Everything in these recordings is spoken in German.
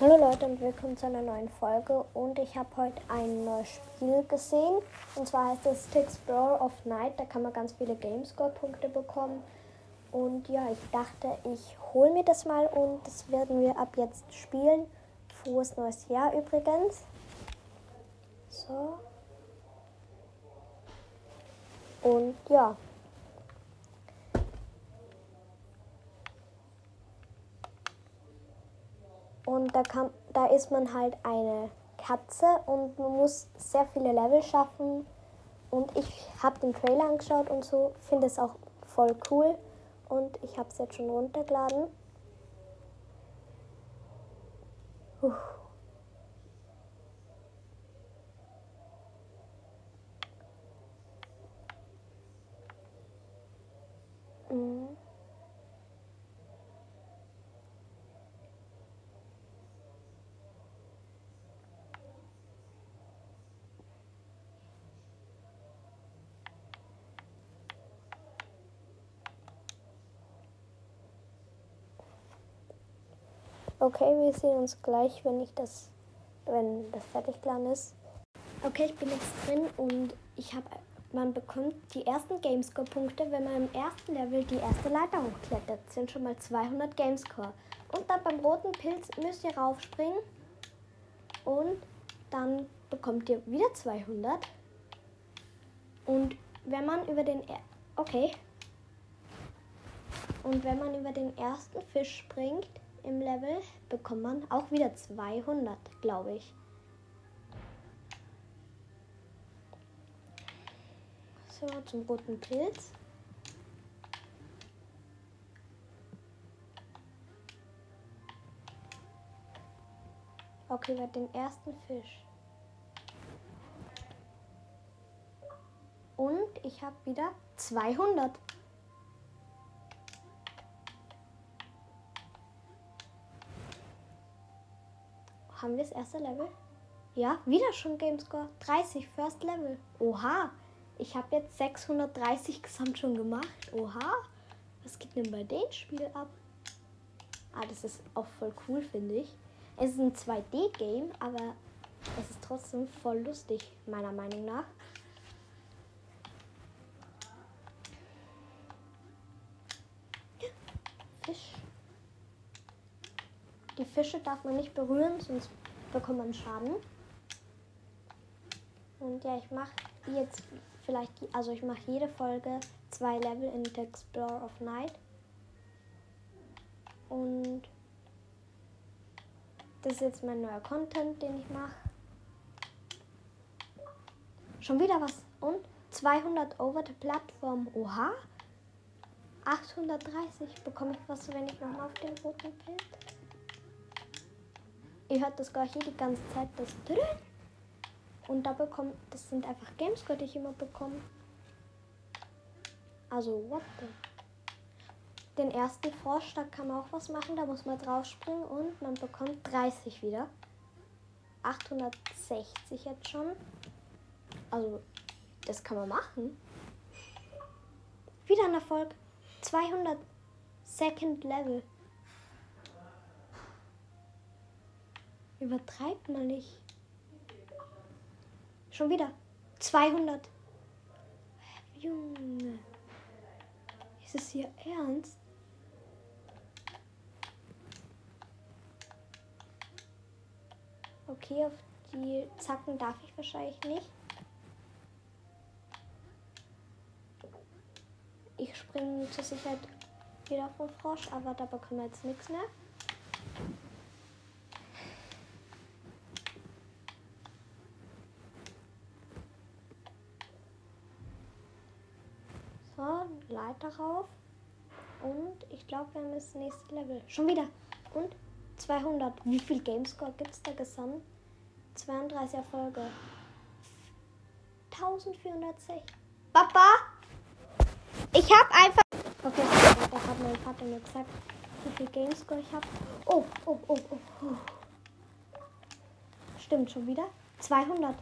Hallo Leute und willkommen zu einer neuen Folge und ich habe heute ein neues Spiel gesehen und zwar heißt es Explorer of Night, da kann man ganz viele Gamescore-Punkte bekommen und ja, ich dachte, ich hole mir das mal und das werden wir ab jetzt spielen. Frohes neues Jahr übrigens. So. Und ja. Und da, kann, da ist man halt eine Katze und man muss sehr viele Level schaffen. Und ich habe den Trailer angeschaut und so, finde es auch voll cool. Und ich habe es jetzt schon runtergeladen. Okay, wir sehen uns gleich, wenn ich das, wenn das fertig geladen ist. Okay, ich bin jetzt drin und ich habe, man bekommt die ersten Gamescore-Punkte, wenn man im ersten Level die erste Leiter hochklettert. Das sind schon mal 200 Gamescore. Und dann beim roten Pilz müsst ihr raufspringen und dann bekommt ihr wieder 200. Und wenn man über den, er okay. Und wenn man über den ersten Fisch springt, im Level bekommt man auch wieder 200, glaube ich. So, zum roten Pilz. Okay, wir den ersten Fisch. Und ich habe wieder 200. Haben wir das erste Level? Ja, wieder schon Gamescore. 30, First Level. Oha. Ich habe jetzt 630 gesamt schon gemacht. Oha. Was geht denn bei dem Spiel ab? Ah, das ist auch voll cool, finde ich. Es ist ein 2D-Game, aber es ist trotzdem voll lustig, meiner Meinung nach. Fisch. Die Fische darf man nicht berühren, sonst bekommt man Schaden. Und ja, ich mache jetzt vielleicht, also ich mache jede Folge zwei Level in The Explorer of Night. Und das ist jetzt mein neuer Content, den ich mache. Schon wieder was. Und 200 over the Plattform. Oha. 830 bekomme ich was, wenn ich nochmal auf den roten Bild. Ihr hört das gar hier die ganze Zeit, das. Und da bekommt, das sind einfach Gamescore, die ich immer bekomme. Also, what the? Den ersten Frosch, da kann man auch was machen, da muss man drauf springen und man bekommt 30 wieder. 860 jetzt schon. Also, das kann man machen. Wieder ein Erfolg. 200 Second Level. Übertreibt mal nicht. Schon wieder. 200. Junge. Ist es hier ernst? Okay, auf die Zacken darf ich wahrscheinlich nicht. Ich springe zur Sicherheit wieder vom Frosch, aber da bekommen wir jetzt nichts mehr. So, Leiter rauf. Und ich glaube, wir haben das nächste Level. Schon wieder. Und 200. Wie viel Gamescore gibt es da gesamt? 32 Erfolge. 1460. Papa! Ich habe einfach. Okay, das hat mein Vater mir gesagt, wie viel Gamescore ich habe. Oh, oh, oh, oh, oh. Stimmt schon wieder. 200.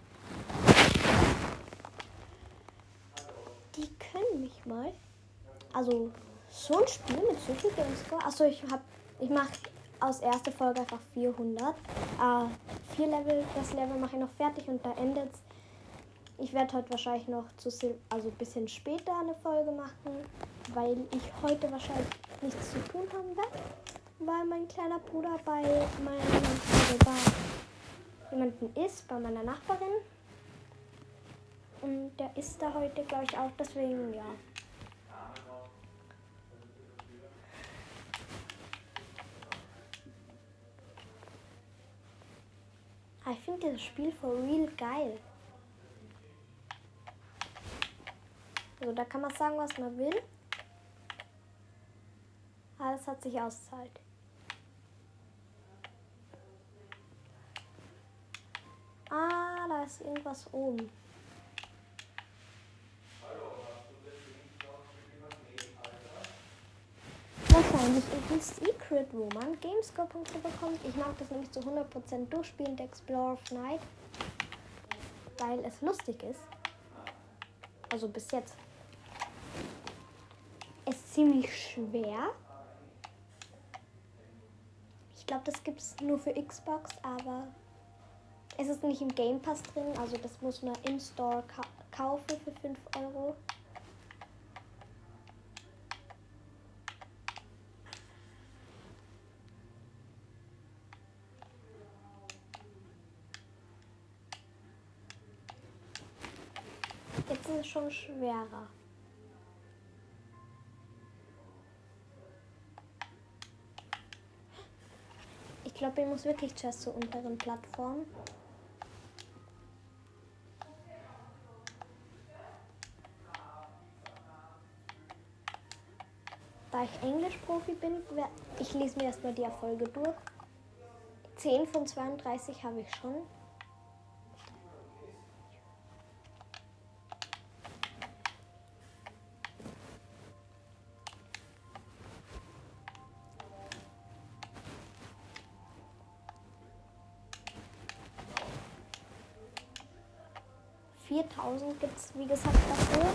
Die können mich mal. Also, so ein Spiel mit so viel Gamescore. Achso, ich hab. Ich mach aus erster Folge einfach 400. Äh, vier Level, das Level mache ich noch fertig und da endet Ich werde heute wahrscheinlich noch zu Sil also ein bisschen später eine Folge machen, weil ich heute wahrscheinlich nichts zu tun haben werde, weil mein kleiner Bruder bei meinem also bei jemanden ist, bei meiner Nachbarin. Und der ist da heute, glaube ich, auch. Deswegen, ja. Ich finde dieses Spiel for real geil. So, da kann man sagen, was man will. Alles hat sich auszahlt. Ah, da ist irgendwas oben. Ein Secret, wo man Gamescore-Punkte bekommt. Ich mag das nämlich zu 100% durchspielen, der Explorer of Night, weil es lustig ist. Also bis jetzt. Es ist ziemlich schwer. Ich glaube, das gibt es nur für Xbox, aber es ist nicht im Game Pass drin. Also das muss man im Store ka kaufen für 5 Euro. Jetzt ist schon schwerer. Ich glaube, ich muss wirklich zuerst zur unteren Plattform. Da ich Englischprofi bin, ich lese mir erstmal die Erfolge durch. 10 von 32 habe ich schon. 4000 gibt es, wie gesagt, dafür.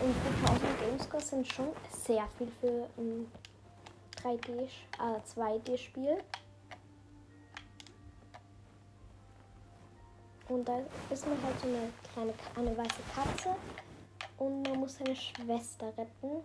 Und 4000 Gamescores sind schon sehr viel für ein 3D, äh, 2D-Spiel. Und da ist man halt so eine kleine, eine weiße Katze und man muss seine Schwester retten.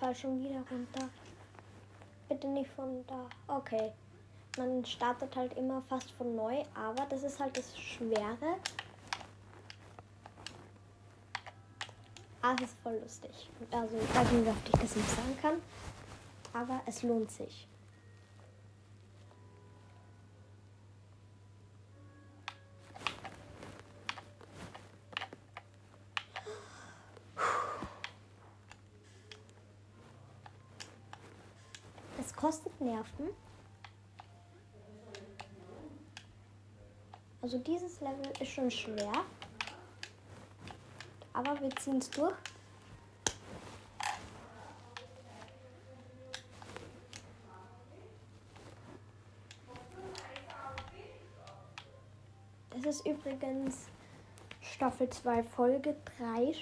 Fall schon wieder runter. Bitte nicht von da. Okay. Man startet halt immer fast von neu, aber das ist halt das Schwere. Ah, es ist voll lustig. Also ich weiß nicht, ob ich das nicht sagen kann. Aber es lohnt sich. Kostet Nerven. Also dieses Level ist schon schwer. Aber wir ziehen es durch. Das ist übrigens Staffel 2 Folge 3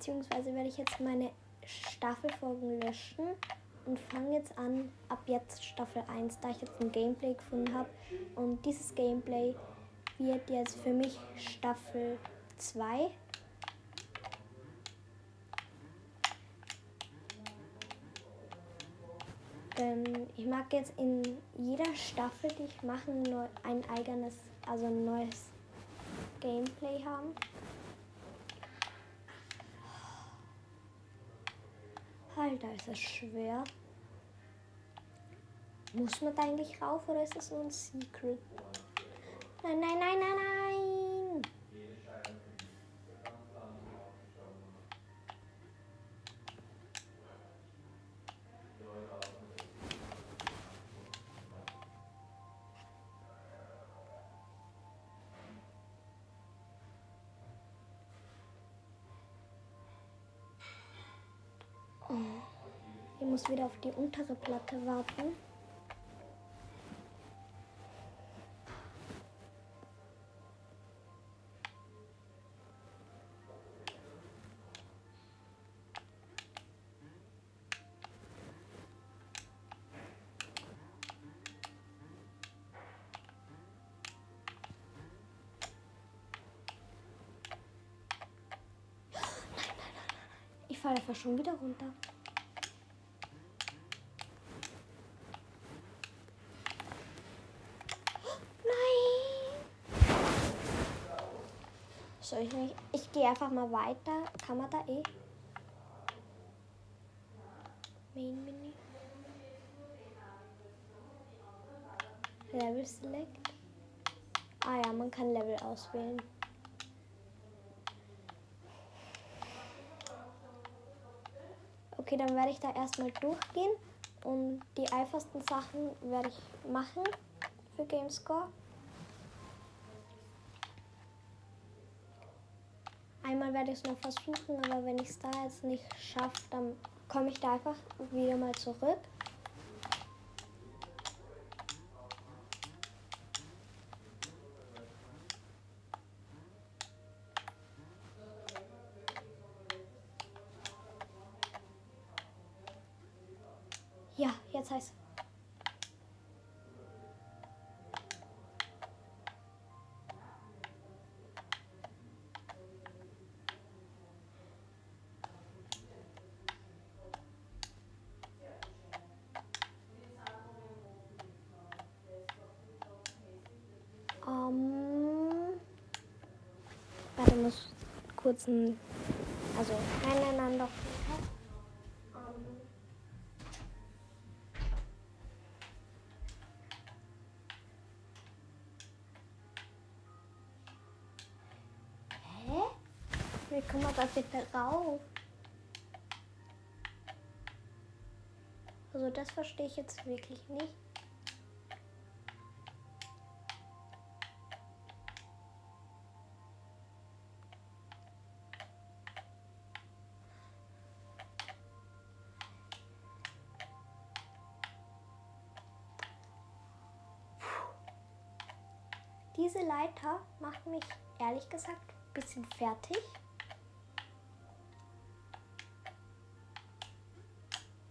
beziehungsweise werde ich jetzt meine Staffelfolgen löschen und fange jetzt an, ab jetzt Staffel 1, da ich jetzt ein Gameplay gefunden habe. Und dieses Gameplay wird jetzt für mich Staffel 2. Denn ich mag jetzt in jeder Staffel, die ich mache, ein eigenes, also ein neues Gameplay haben. Alter, ist das schwer. Muss man da eigentlich rauf oder ist das nur ein Secret? Nein, nein, nein, nein, nein. Muss wieder auf die untere Platte warten. Ich falle einfach schon wieder runter. Nein! Soll ich nicht? Ich gehe einfach mal weiter. Kann man da eh? Main Menü. Level Select. Ah ja, man kann Level auswählen. Okay, dann werde ich da erstmal durchgehen und die einfachsten Sachen werde ich machen für Gamescore. Einmal werde ich es noch versuchen, aber wenn ich es da jetzt nicht schaffe, dann komme ich da einfach wieder mal zurück. Ja, jetzt heißt warte, muss kurz ein, also nein, doch. Ähm, Hä? Wie kommt man da bitte rauf? Also das verstehe ich jetzt wirklich nicht. Diese Leiter macht mich ehrlich gesagt ein bisschen fertig.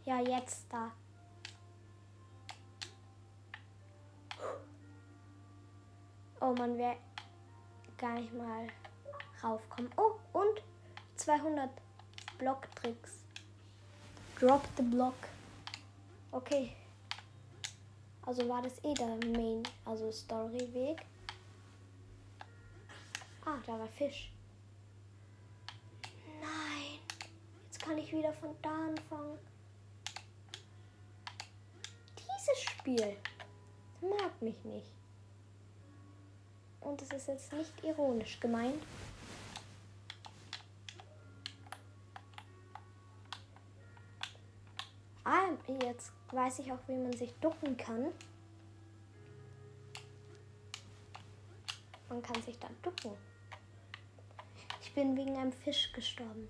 Ja, jetzt da. Oh, man wäre gar nicht mal raufkommen. Oh, und 200 Blocktricks. Drop the block. Okay. Also war das eh der Main, also Story-Weg. Ah, da war Fisch. Nein. Jetzt kann ich wieder von da anfangen. Dieses Spiel mag mich nicht. Und es ist jetzt nicht ironisch gemeint. Ah, jetzt weiß ich auch, wie man sich ducken kann. Man kann sich dann ducken. Ich bin wegen einem Fisch gestorben.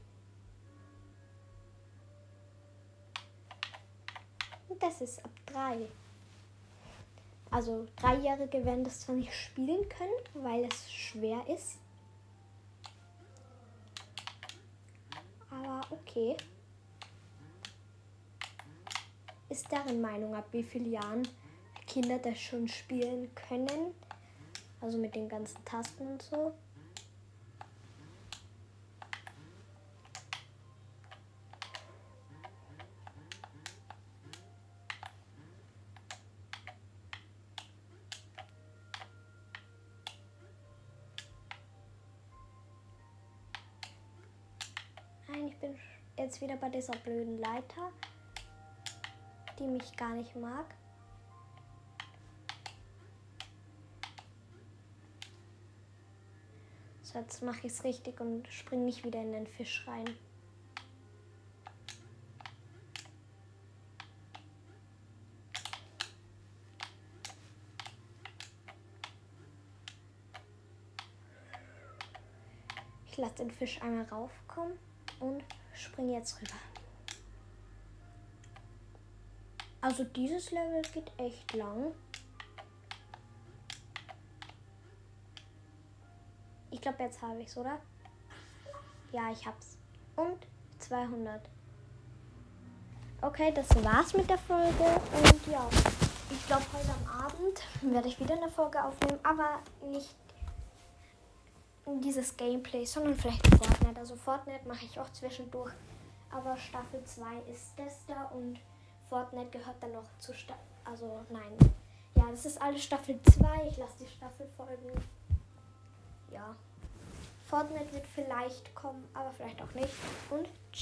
Und das ist ab drei. Also Dreijährige werden das zwar nicht spielen können, weil es schwer ist. Aber okay. Ist deren Meinung, ab wie vielen Jahren Kinder das schon spielen können. Also mit den ganzen Tasten und so. Nein, ich bin jetzt wieder bei dieser blöden Leiter, die mich gar nicht mag. So, jetzt mache ich es richtig und springe nicht wieder in den Fisch rein. Ich lasse den Fisch einmal raufkommen und springe jetzt rüber. Also dieses Level geht echt lang. Ich glaube, jetzt habe ich es, oder? Ja, ich hab's. Und 200. Okay, das war's mit der Folge. Und ja, ich glaube, heute am Abend werde ich wieder eine Folge aufnehmen, aber nicht dieses Gameplay, sondern vielleicht Fortnite. Also Fortnite mache ich auch zwischendurch. Aber Staffel 2 ist das da und Fortnite gehört dann noch zu Staffel. Also nein. Ja, das ist alles Staffel 2. Ich lasse die Staffel folgen. Ja. Fortnite wird vielleicht kommen, aber vielleicht auch nicht. Und tschüss.